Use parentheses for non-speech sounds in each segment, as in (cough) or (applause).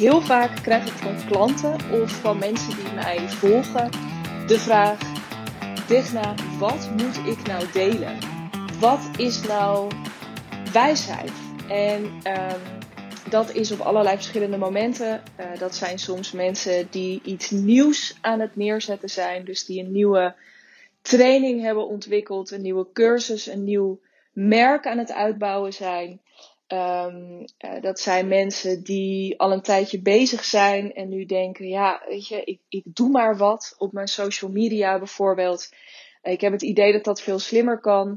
Heel vaak krijg ik van klanten of van mensen die mij volgen de vraag: Digna, wat moet ik nou delen? Wat is nou wijsheid? En um, dat is op allerlei verschillende momenten. Uh, dat zijn soms mensen die iets nieuws aan het neerzetten zijn, dus die een nieuwe training hebben ontwikkeld, een nieuwe cursus, een nieuw merk aan het uitbouwen zijn. Um, uh, dat zijn mensen die al een tijdje bezig zijn en nu denken: ja, weet je, ik, ik doe maar wat op mijn social media bijvoorbeeld. Ik heb het idee dat dat veel slimmer kan.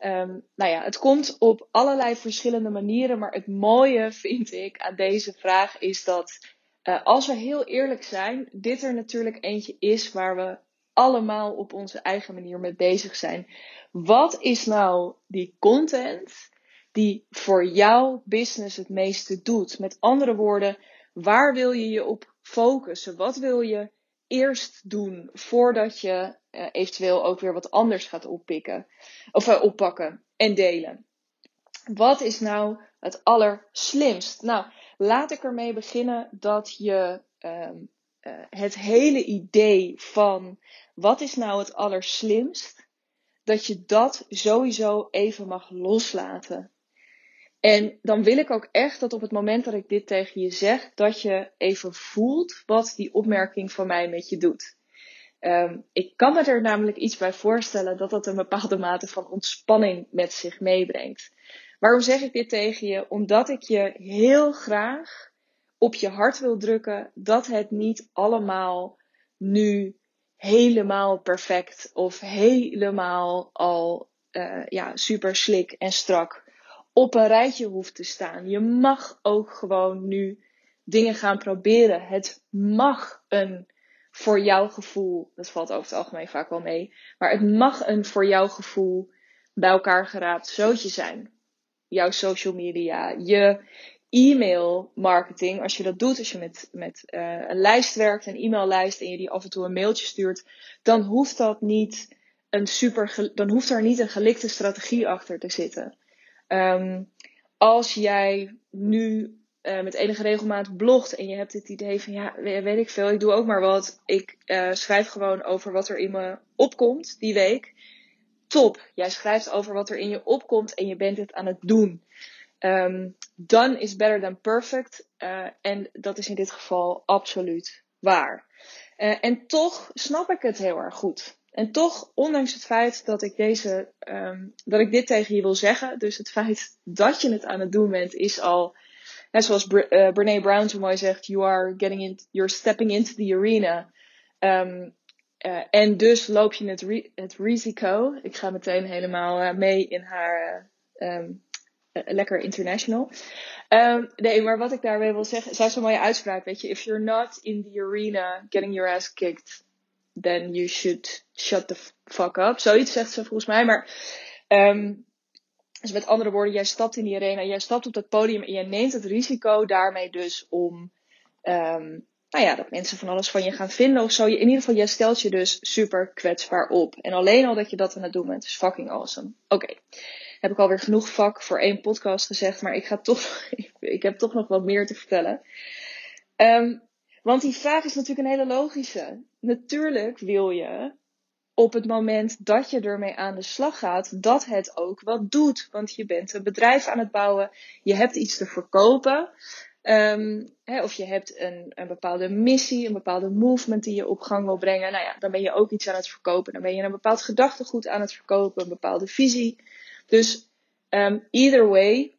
Um, nou ja, het komt op allerlei verschillende manieren. Maar het mooie (laughs) vind ik aan deze vraag is dat, uh, als we heel eerlijk zijn, dit er natuurlijk eentje is waar we allemaal op onze eigen manier mee bezig zijn. Wat is nou die content die voor jouw business het meeste doet? Met andere woorden, waar wil je je op focussen? Wat wil je eerst doen voordat je uh, eventueel ook weer wat anders gaat oppikken of uh, oppakken en delen? Wat is nou het allerslimst? Nou, laat ik ermee beginnen dat je um, uh, het hele idee van wat is nou het allerslimst, dat je dat sowieso even mag loslaten. En dan wil ik ook echt dat op het moment dat ik dit tegen je zeg, dat je even voelt wat die opmerking van mij met je doet. Um, ik kan me er namelijk iets bij voorstellen dat dat een bepaalde mate van ontspanning met zich meebrengt. Waarom zeg ik dit tegen je? Omdat ik je heel graag op je hart wil drukken dat het niet allemaal nu helemaal perfect of helemaal al uh, ja, super slik en strak op een rijtje hoeft te staan. Je mag ook gewoon nu dingen gaan proberen. Het mag een voor jouw gevoel, dat valt over het algemeen vaak wel mee, maar het mag een voor jouw gevoel bij elkaar geraapt zootje zijn. Jouw social media, je e-mail marketing, als je dat doet, als je met, met uh, een lijst werkt, een e-maillijst en je die af en toe een mailtje stuurt, dan hoeft dat niet een super, dan hoeft er niet een gelikte strategie achter te zitten. Um, als jij nu uh, met enige regelmaat blogt en je hebt het idee van ja, weet ik veel, ik doe ook maar wat. Ik uh, schrijf gewoon over wat er in me opkomt die week. Top, jij schrijft over wat er in je opkomt en je bent het aan het doen. Um, done is better than perfect. Uh, en dat is in dit geval absoluut waar. en toch snap ik het heel erg goed. En toch, ondanks het feit dat ik deze, um, dat ik dit tegen je wil zeggen, dus het feit dat je het aan het doen bent, is al, net zoals uh, Brene Brown zo mooi zegt, you are getting in, you're stepping into the arena. Um, uh, en dus loop je het, het risico. Ik ga meteen helemaal uh, mee in haar um, lekker international. Nee, maar wat ik daarmee wil zeggen, zij is een mooie uitspraak, weet je. If you're not in the arena getting your ass kicked, then you should shut the fuck up. Zoiets zegt ze volgens mij. Maar um, dus met andere woorden, jij stapt in die arena, jij stapt op dat podium en jij neemt het risico daarmee dus om, um, nou ja, dat mensen van alles van je gaan vinden of zo. In ieder geval, jij stelt je dus super kwetsbaar op. En alleen al dat je dat aan het doen bent, is fucking awesome. Oké. Heb ik alweer genoeg vak voor één podcast gezegd, maar ik ga toch, (laughs) ik heb toch nog wat meer te vertellen. Um, want die vraag is natuurlijk een hele logische. Natuurlijk wil je op het moment dat je ermee aan de slag gaat, dat het ook wat doet. Want je bent een bedrijf aan het bouwen, je hebt iets te verkopen. Hè, of je hebt een, een bepaalde missie, een bepaalde movement die je op gang wil brengen. Nou ja, dan ben je ook iets aan het verkopen. Dan ben je een bepaald gedachtegoed aan het verkopen, een bepaalde visie. Dus um, either way,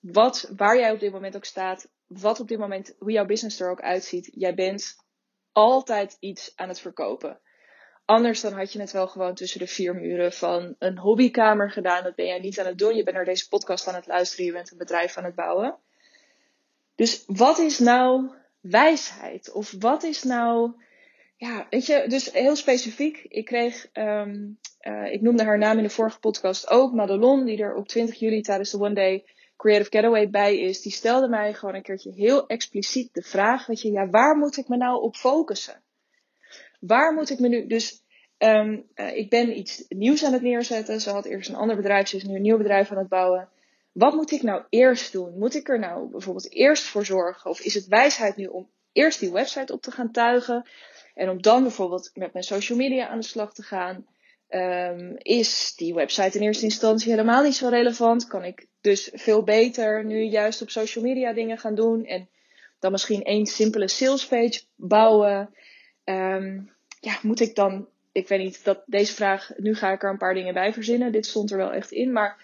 wat, waar jij op dit moment ook staat, wat op dit moment, hoe jouw business er ook uitziet, jij bent altijd iets aan het verkopen. Anders dan had je het wel gewoon tussen de vier muren van een hobbykamer gedaan. Dat ben jij niet aan het doen. Je bent naar deze podcast aan het luisteren. Je bent een bedrijf aan het bouwen. Dus wat is nou wijsheid? Of wat is nou. Ja, weet je, dus heel specifiek. Ik kreeg, um, uh, ik noemde haar naam in de vorige podcast ook, Madelon, die er op 20 juli tijdens de One Day Creative Getaway bij is, die stelde mij gewoon een keertje heel expliciet de vraag, weet je, ja, waar moet ik me nou op focussen? Waar moet ik me nu, dus um, uh, ik ben iets nieuws aan het neerzetten. Ze had eerst een ander bedrijf, ze is nu een nieuw bedrijf aan het bouwen. wat moet ik nou eerst doen? Moet ik er nou bijvoorbeeld eerst voor zorgen? Of is het wijsheid nu om eerst die website op te gaan tuigen? En om dan bijvoorbeeld met mijn social media aan de slag te gaan? Um, is die website in eerste instantie helemaal niet zo relevant? Kan ik dus veel beter nu juist op social media dingen gaan doen? En dan misschien één simpele salespage bouwen? Um, ja, moet ik dan, ik weet niet, dat deze vraag, nu ga ik er een paar dingen bij verzinnen. Dit stond er wel echt in, maar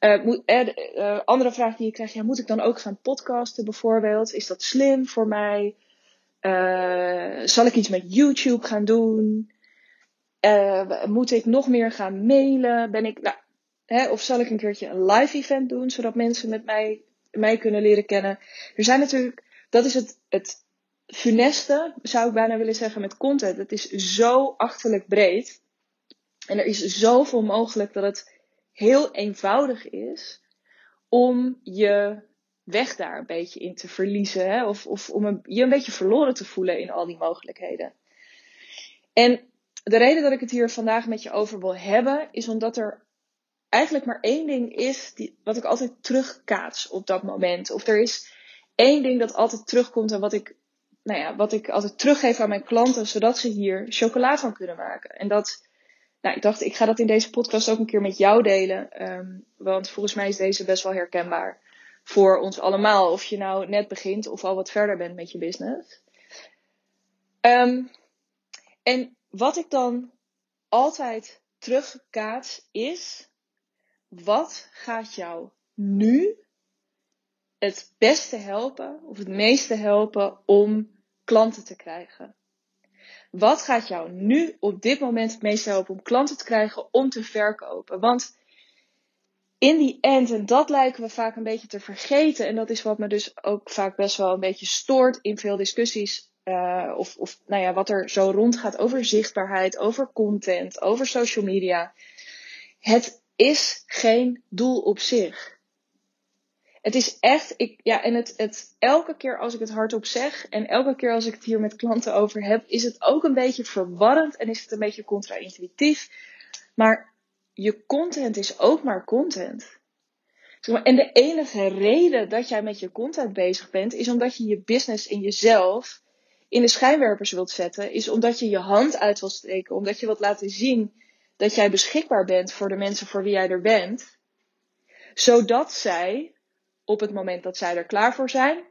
uh, moet, uh, andere vraag die je krijgt, ja, moet ik dan ook gaan podcasten bijvoorbeeld? Is dat slim voor mij? zal ik iets met YouTube gaan doen? Moet ik nog meer gaan mailen? Ben ik, nou, hè, of zal ik een keertje een live event doen, zodat mensen met mij, mij kunnen leren kennen? Er zijn natuurlijk, dat is het, het funeste, zou ik bijna willen zeggen, met content. Het is zo achterlijk breed. En er is zoveel mogelijk dat het heel eenvoudig is om je weg daar een beetje in te verliezen. Hè? Of, of om je een beetje verloren te voelen in al die mogelijkheden. En de reden dat ik het hier vandaag met je over wil hebben, is omdat er eigenlijk maar één ding is die, wat ik altijd terugkaats op dat moment. Of er is één ding dat altijd terugkomt en wat ik nou ja, wat ik altijd teruggeef aan mijn klanten, zodat ze hier chocola van kunnen maken. En dat, nou, ik dacht, ik ga dat in deze podcast ook een keer met jou delen. Um, want volgens mij is deze best wel herkenbaar voor ons allemaal. Of je nou net begint of al wat verder bent met je business. Um, en wat ik dan altijd terugkaats is, wat gaat jou nu het beste helpen of het meeste helpen om klanten te krijgen? Wat gaat jou nu op dit moment het meeste helpen om klanten te krijgen om te verkopen? Want in die end, en dat lijken we vaak een beetje te vergeten, en dat is wat me dus ook vaak best wel een beetje stoort in veel discussies, uh, of, of nou ja, wat er zo rondgaat over zichtbaarheid, over content, over social media. Het is geen doel op zich. Het is echt, ik, ja, en het, het, elke keer als ik het hardop zeg en elke keer als ik het hier met klanten over heb, is het ook een beetje verwarrend en is het een beetje contra-intuïtief. Maar je content is ook maar content. En de enige reden dat jij met je content bezig bent, is omdat je je business in jezelf in de schijnwerpers wilt zetten, is omdat je je hand uit wilt steken, omdat je wilt laten zien dat jij beschikbaar bent voor de mensen voor wie jij er bent, zodat zij op het moment dat zij er klaar voor zijn.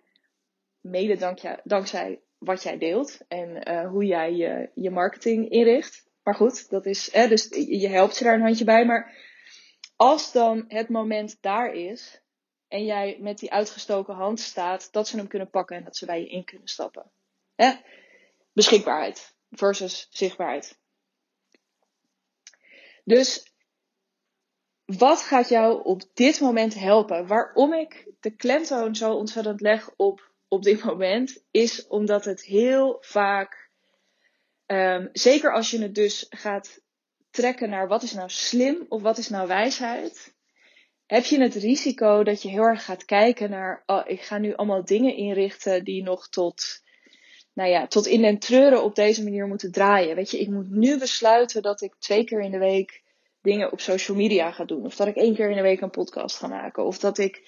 Mede dankzij wat jij deelt en uh, hoe jij je, je marketing inricht. Maar goed, dat is, hè, dus je helpt ze daar een handje bij. Maar als dan het moment daar is en jij met die uitgestoken hand staat, dat ze hem kunnen pakken en dat ze bij je in kunnen stappen. Beschikbaarheid versus zichtbaarheid. Dus wat gaat jou op dit moment helpen? Waarom ik de klemtoon zo ontzettend leg op, op dit moment, is omdat het heel vaak, um, zeker als je het dus gaat trekken naar wat is nou slim of wat is nou wijsheid, heb je het risico dat je heel erg gaat kijken naar, oh, ik ga nu allemaal dingen inrichten die nog tot, nou ja, tot in den treuren op deze manier moeten draaien. Weet je, ik moet nu besluiten dat ik twee keer in de week dingen op social media ga doen. Of dat ik één keer in de week een podcast ga maken. Of dat ik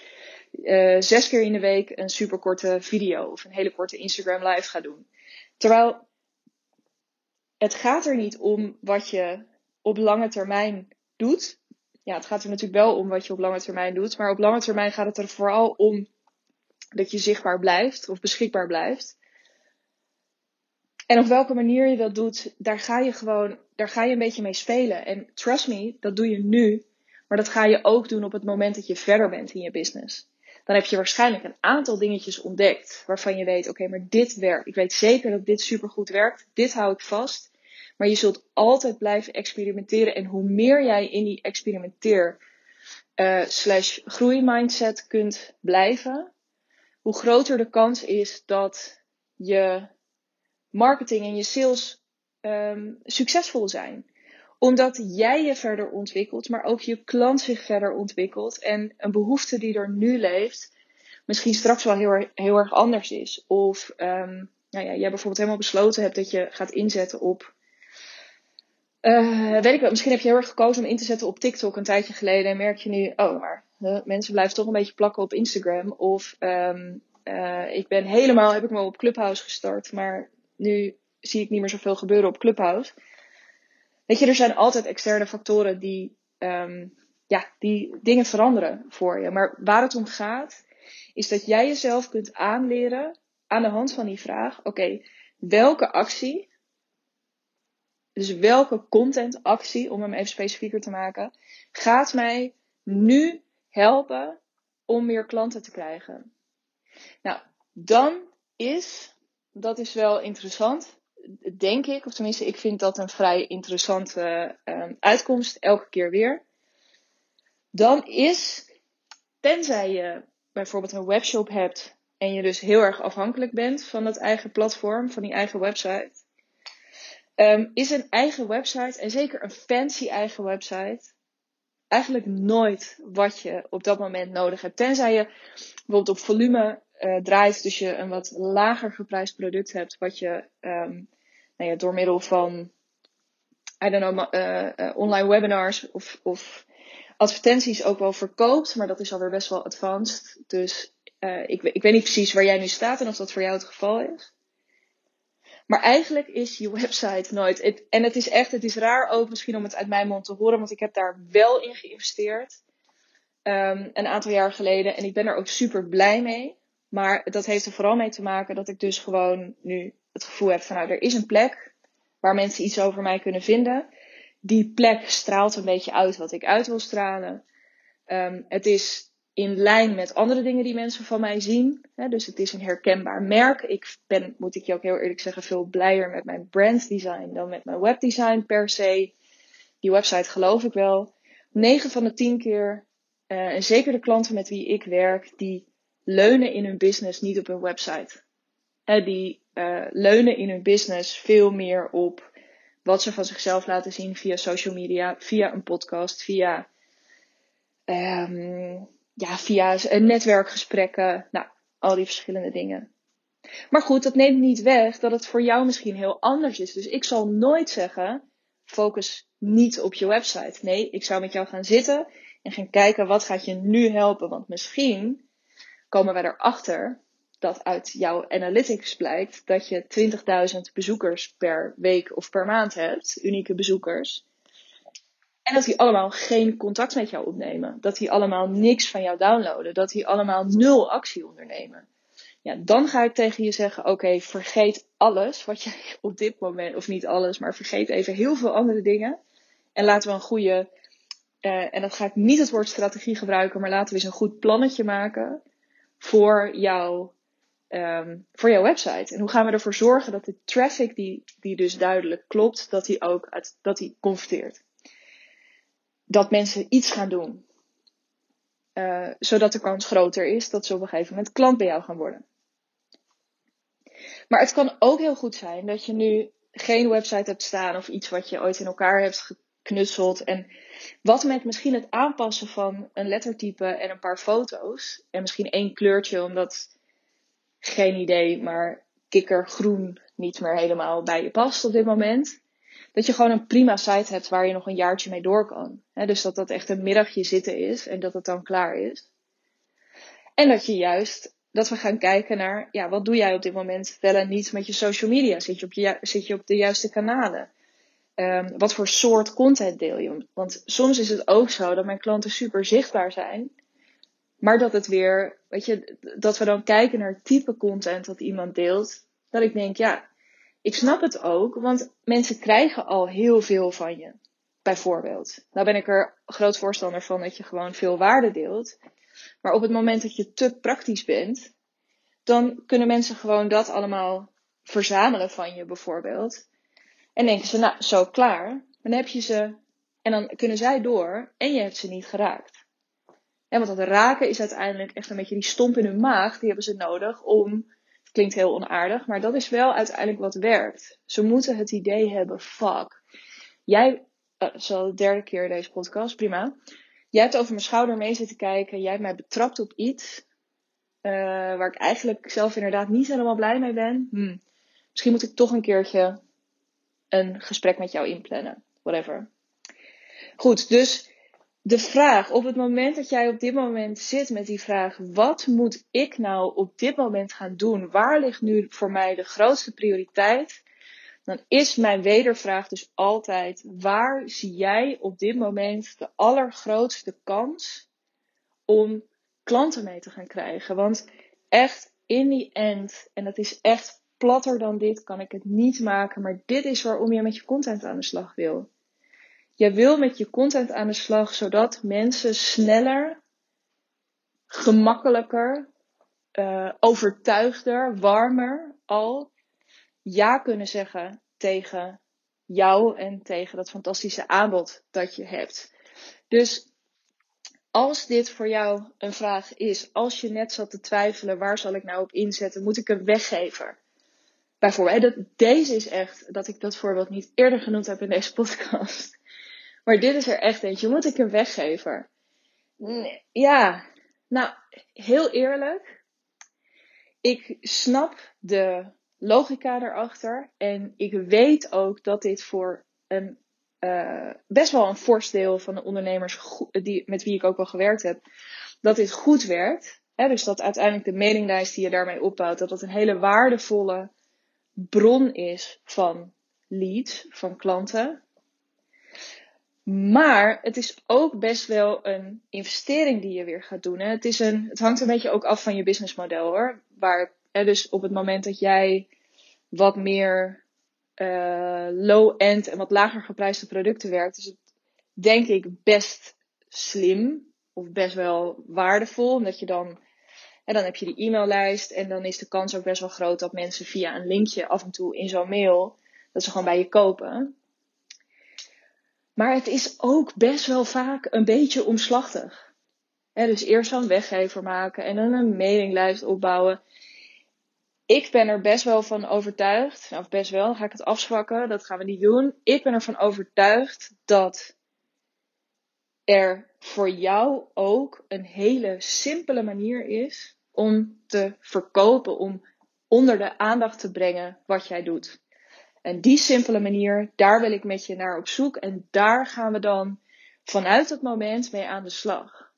uh, zes keer in de week een superkorte video of een hele korte Instagram live ga doen. Terwijl het gaat er niet om wat je op lange termijn doet. Ja, het gaat er natuurlijk wel om wat je op lange termijn doet. Maar op lange termijn gaat het er vooral om dat je zichtbaar blijft of beschikbaar blijft. En op welke manier je dat doet, daar ga je gewoon, daar ga je een beetje mee spelen. En trust me, dat doe je nu. Maar dat ga je ook doen op het moment dat je verder bent in je business. Dan heb je waarschijnlijk een aantal dingetjes ontdekt waarvan je weet, oké, maar dit werkt. Ik weet zeker dat dit supergoed werkt. Dit hou ik vast. Maar je zult altijd blijven experimenteren. En hoe meer jij in die experimenteer uh, slash groeimindset kunt blijven, hoe groter de kans is dat je marketing en je sales um, succesvol zijn. Omdat jij je verder ontwikkelt, maar ook je klant zich verder ontwikkelt. En een behoefte die er nu leeft, misschien straks wel heel, heel erg anders is. Of um, nou ja, jij bijvoorbeeld helemaal besloten hebt dat je gaat inzetten op Uh, weet ik wel, misschien heb je heel erg gekozen om in te zetten op TikTok een tijdje geleden. En merk je nu, oh, maar mensen blijven toch een beetje plakken op Instagram. Of um, uh, ik ben helemaal, heb ik me op Clubhouse gestart. Maar nu zie ik niet meer zoveel gebeuren op Clubhouse. Weet je, er zijn altijd externe factoren die, um, ja, die dingen veranderen voor je. Maar waar het om gaat, is dat jij jezelf kunt aanleren aan de hand van die vraag: oké, welke actie, dus welke contentactie, om hem even specifieker te maken, gaat mij nu helpen om meer klanten te krijgen? Nou, dan is, dat is wel interessant, denk ik, of tenminste, ik vind dat een vrij interessante um, uitkomst, elke keer weer. Dan is, tenzij je bijvoorbeeld een webshop hebt en je dus heel erg afhankelijk bent van dat eigen platform, van die eigen website, um, is een eigen website, en zeker een fancy eigen website, eigenlijk nooit wat je op dat moment nodig hebt. Tenzij je bijvoorbeeld op volume uh, draait, dus je een wat lager geprijsd product hebt, wat je um, nou ja, door middel van I don't know, uh, uh, online webinars of, of advertenties ook wel verkoopt, maar dat is alweer best wel advanced. Dus ik, ik weet niet precies waar jij nu staat en of dat voor jou het geval is. Maar eigenlijk is je website nooit. En het is echt, het is raar ook misschien om het uit mijn mond te horen, want ik heb daar wel in geïnvesteerd. Um, een aantal jaar geleden. En ik ben er ook super blij mee. Maar dat heeft er vooral mee te maken dat ik dus gewoon nu het gevoel heb van nou, er is een plek waar mensen iets over mij kunnen vinden. Die plek straalt een beetje uit wat ik uit wil stralen. Um, het is in lijn met andere dingen die mensen van mij zien. Dus het is een herkenbaar merk. Ik ben, moet ik je ook heel eerlijk zeggen, veel blijer met mijn branddesign dan met mijn webdesign per se. Die website geloof ik wel. 9 van de 10 keer, uh, en zeker de klanten met wie ik werk, die leunen in hun business niet op hun website. Uh, die uh, leunen in hun business veel meer op wat ze van zichzelf laten zien via social media, via een podcast, via um, ja, via netwerkgesprekken, nou, al die verschillende dingen. Maar goed, dat neemt niet weg dat het voor jou misschien heel anders is. Dus ik zal nooit zeggen, focus niet op je website. Nee, ik zou met jou gaan zitten en gaan kijken wat gaat je nu helpen. Want misschien komen we erachter dat uit jouw analytics blijkt dat je 20.000 bezoekers per week of per maand hebt, unieke bezoekers. En dat die allemaal geen contact met jou opnemen. Dat die allemaal niks van jou downloaden. Dat die allemaal nul actie ondernemen. Ja, dan ga ik tegen je zeggen: oké, vergeet alles wat je (laughs) op dit moment, of niet alles, maar vergeet even heel veel andere dingen. En laten we een goede, uh, en dat ga ik niet het woord strategie gebruiken, maar laten we eens een goed plannetje maken voor jou, um, voor jouw website. En hoe gaan we ervoor zorgen dat de traffic die, die dus duidelijk klopt, dat die ook dat die converteert dat mensen iets gaan doen. Uh, zodat de kans groter is dat ze op een gegeven moment klant bij jou gaan worden. Maar het kan ook heel goed zijn dat je nu geen website hebt staan of iets wat je ooit in elkaar hebt geknutseld. En wat met misschien het aanpassen van een lettertype en een paar foto's. En misschien één kleurtje, omdat geen idee, maar kikkergroen niet meer helemaal bij je past op dit moment dat je gewoon een prima site hebt waar je nog een jaartje mee door kan. dus dat dat echt een middagje zitten is en dat het dan klaar is. En dat je juist, dat we gaan kijken naar, ja, wat doe jij op dit moment wel en niet met je social media? Zit je op, zit je op de juiste kanalen? Um, wat voor soort content deel je? Want soms is het ook zo dat mijn klanten super zichtbaar zijn. Maar dat het weer, weet je, dat we dan kijken naar het type content dat iemand deelt. Dat ik denk, ja, ik snap het ook, want mensen krijgen al heel veel van je. Bijvoorbeeld. Nou ben ik er groot voorstander van dat je gewoon veel waarde deelt. Maar op het moment dat je te praktisch bent, dan kunnen mensen gewoon dat allemaal verzamelen van je bijvoorbeeld. En denken ze, nou, zo klaar. Dan heb je ze en dan kunnen zij door en je hebt ze niet geraakt. En want dat raken is uiteindelijk echt een beetje die stomp in hun maag. Die hebben ze nodig om Klinkt heel onaardig, maar dat is wel uiteindelijk wat werkt. Ze moeten het idee hebben, fuck. Jij, uh, zo de derde keer deze podcast, prima. Jij hebt over mijn schouder mee zitten kijken. Jij hebt mij betrapt op iets. Uh, waar ik eigenlijk zelf inderdaad niet helemaal blij mee ben. Hm. Misschien moet ik toch een keertje een gesprek met jou inplannen. Whatever. Goed, dus de vraag, op het moment dat jij op dit moment zit met die vraag, wat moet ik nou op dit moment gaan doen? Waar ligt nu voor mij de grootste prioriteit? Dan is mijn wedervraag dus altijd, waar zie jij op dit moment de allergrootste kans om klanten mee te gaan krijgen? Want echt, in die end, en dat is echt platter dan dit, kan ik het niet maken, maar dit is waarom je met je content aan de slag wil. Je wil met je content aan de slag zodat mensen sneller, gemakkelijker, uh, overtuigder, warmer al ja kunnen zeggen tegen jou en tegen dat fantastische aanbod dat je hebt. Dus als dit voor jou een vraag is, als je net zat te twijfelen, waar zal ik nou op inzetten? Moet ik een weggever? Bijvoorbeeld, deze is echt dat ik dat voorbeeld niet eerder genoemd heb in deze podcast. (laughs) Maar dit is er echt eentje. Moet ik een weggever? Ja, nou, heel eerlijk. Ik snap de logica erachter. En ik weet ook dat dit voor een, uh, best wel een fors deel van de ondernemers die, met wie ik ook al gewerkt heb, dat dit goed werkt. Dus dat uiteindelijk de mailinglijst die je daarmee opbouwt, dat dat een hele waardevolle bron is van leads, van klanten. Maar het is ook best wel een investering die je weer gaat doen. Hè? Het, is een, het hangt een beetje ook af van je businessmodel hoor. Waar, hè, dus op het moment dat jij wat meer uh, low-end en wat lager geprijsde producten werkt, is het denk ik best slim of best wel waardevol. Omdat je dan, en dan heb je die e-maillijst en dan is de kans ook best wel groot dat mensen via een linkje af en toe in zo'n mail, dat ze gewoon bij je kopen. Maar het is ook best wel vaak een beetje omslachtig. dus eerst zo'n weggever maken en dan een mailinglijst opbouwen. Ik ben er best wel van overtuigd, of best wel, ga ik het afzwakken, dat gaan we niet doen. Ik ben ervan overtuigd dat er voor jou ook een hele simpele manier is om te verkopen, om onder de aandacht te brengen wat jij doet. En die simpele manier, daar wil ik met je naar op zoek. En daar gaan we dan vanuit het moment mee aan de slag.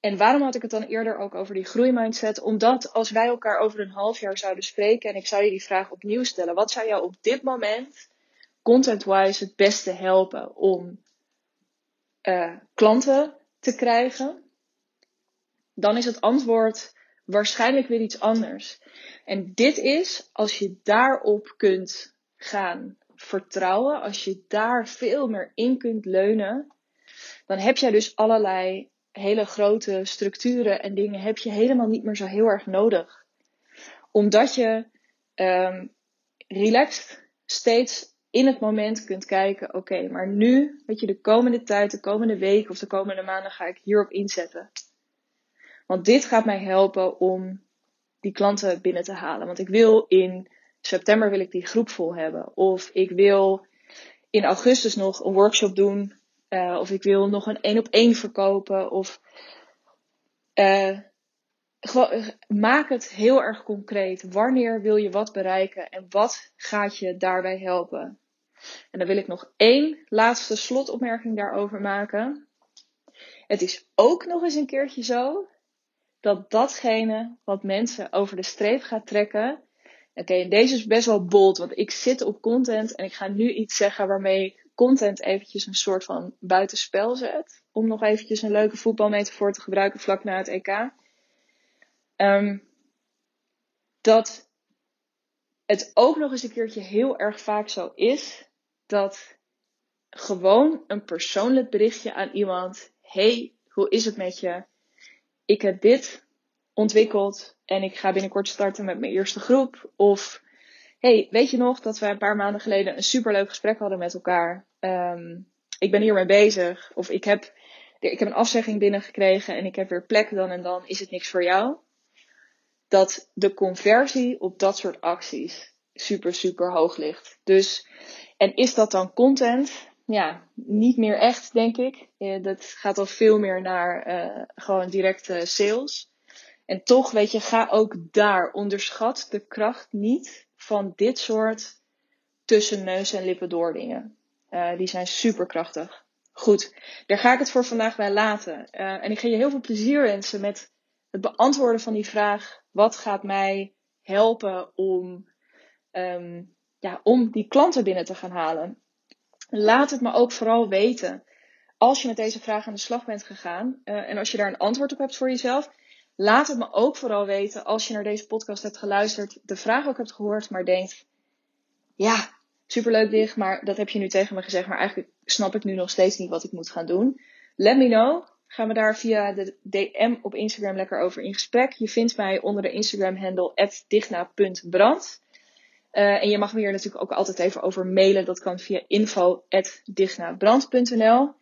En waarom had ik het dan eerder ook over die groeimindset? Omdat als wij elkaar over een half jaar zouden spreken en ik zou je die vraag opnieuw stellen, wat zou jou op dit moment content-wise het beste helpen om uh, klanten te krijgen? Dan is het antwoord waarschijnlijk weer iets anders. En dit is als je daarop kunt gaan vertrouwen, als je daar veel meer in kunt leunen, dan heb jij dus allerlei hele grote structuren en dingen heb je helemaal niet meer zo heel erg nodig. Omdat je um, relaxed steeds in het moment kunt kijken, oké, maar nu, weet je, de komende tijd, de komende week of de komende maanden ga ik hierop inzetten. Want dit gaat mij helpen om die klanten binnen te halen. Want ik wil in september wil ik die groep vol hebben. Of ik wil in augustus nog een workshop doen. Uh, of ik wil nog een één op één verkopen. Of uh, maak het heel erg concreet. Wanneer wil je wat bereiken en wat gaat je daarbij helpen? En dan wil ik nog één laatste slotopmerking daarover maken. Het is ook nog eens een keertje zo dat datgene wat mensen over de streep gaat trekken. Oké, en deze is best wel bold, want ik zit op content en ik ga nu iets zeggen waarmee ik content eventjes een soort van buitenspel zet. Om nog eventjes een leuke voetbalmetafoor te gebruiken vlak na het EK. Um, dat het ook nog eens een keertje heel erg vaak zo is dat gewoon een persoonlijk berichtje aan iemand: Hey, hoe is het met je? Ik heb dit ontwikkeld en ik ga binnenkort starten met mijn eerste groep. Of hey, weet je nog dat we een paar maanden geleden een superleuk gesprek hadden met elkaar? Um, ik ben hiermee bezig. Of ik heb, ik heb een afzegging binnengekregen en ik heb weer plek dan en dan. Is het niks voor jou? Dat de conversie op dat soort acties super, super hoog ligt. Dus, en is dat dan content? Ja, niet meer echt, denk ik. dat gaat al veel meer naar uh, gewoon directe sales. En toch, weet je, ga ook daar. Onderschat de kracht niet van dit soort tussen neus en lippen door dingen. Uh, die zijn super krachtig. Goed, daar ga ik het voor vandaag bij laten. En ik ga je heel veel plezier wensen met het beantwoorden van die vraag: wat gaat mij helpen om, um, ja, om die klanten binnen te gaan halen? Laat het me ook vooral weten als je met deze vraag aan de slag bent gegaan uh, en als je daar een antwoord op hebt voor jezelf. Laat het me ook vooral weten als je naar deze podcast hebt geluisterd, de vraag ook hebt gehoord, maar denkt: ja, superleuk dicht, maar dat heb je nu tegen me gezegd, maar eigenlijk snap ik nu nog steeds niet wat ik moet gaan doen. Let me know. Gaan we daar via de DM op Instagram lekker over in gesprek. Je vindt mij onder de Instagram handle digna.brand. Uh, en je mag me hier natuurlijk ook altijd even over mailen. Dat kan via info.dignabrand.nl um,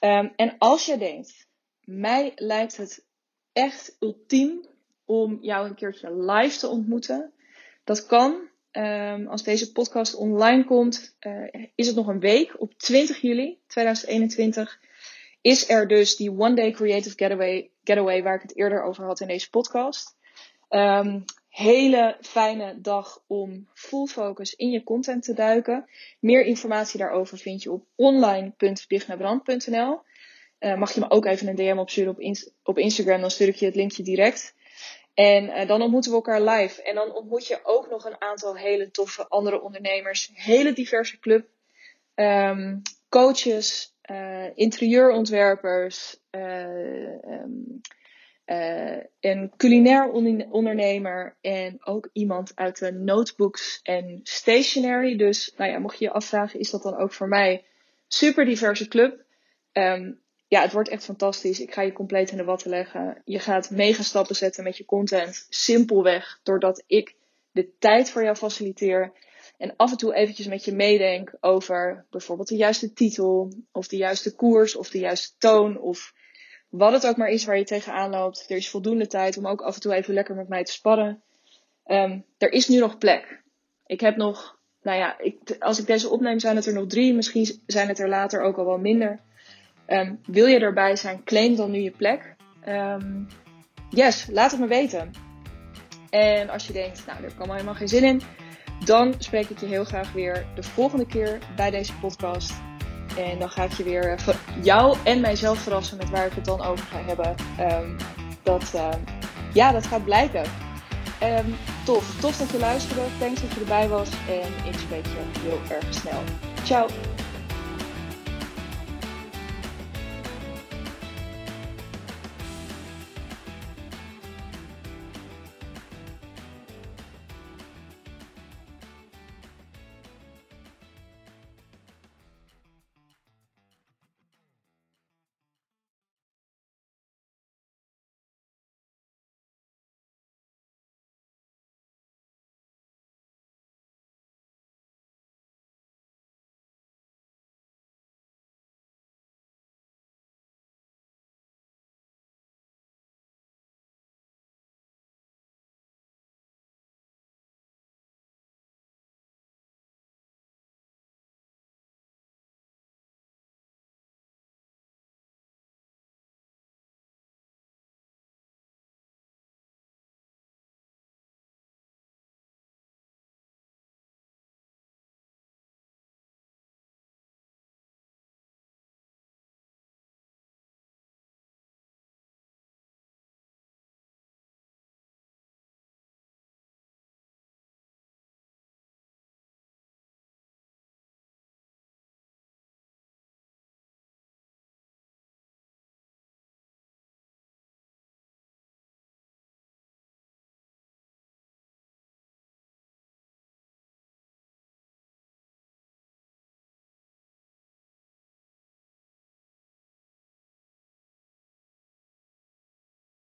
ehm, En als je denkt, mij lijkt het echt ultiem om jou een keertje live te ontmoeten. Dat kan. Um, als deze podcast online komt, uh, is het nog een week. Op 20 juli 2021 is er dus die One Day Creative Getaway, getaway waar ik het eerder over had in deze podcast. Um, hele fijne dag om full focus in je content te duiken. Meer informatie daarover vind je op online.dignabrand.nl. Uh, mag je me ook even een DM opsturen op, op Instagram, dan stuur ik je het linkje direct. En uh, dan ontmoeten we elkaar live. En dan ontmoet je ook nog een aantal hele toffe andere ondernemers. Hele diverse club. Um, coaches, uh, interieurontwerpers. Um, een culinair ondernemer. En ook iemand uit de notebooks en stationery. Dus nou ja, mocht je je afvragen, is dat dan ook voor mij? Super diverse club. Um, ja, het wordt echt fantastisch. Ik ga je compleet in de watten leggen. Je gaat mega stappen zetten met je content. Simpelweg doordat ik de tijd voor jou faciliteer. En af en toe eventjes met je meedenk over bijvoorbeeld de juiste titel. Of de juiste koers. Of de juiste toon. Of wat het ook maar is waar je tegenaan loopt. Er is voldoende tijd om ook af en toe even lekker met mij te sparren. Um, er is nu nog plek. Ik heb nog, nou ja, ik, als ik deze opneem zijn het er nog drie. Misschien zijn het er later ook al wel minder. Um, wil je erbij zijn, claim dan nu je plek. Um, yes, laat het me weten. En als je denkt, nou, daar kan helemaal geen zin in, dan spreek ik je heel graag weer de volgende keer bij deze podcast. En dan ga ik je weer uh, jou en mijzelf verrassen met waar ik het dan over ga hebben. Um, dat, uh, ja, dat gaat blijken. Um, tof, tof dat je luisterde. Thanks dat je erbij was. En ik spreek je heel erg snel. Ciao.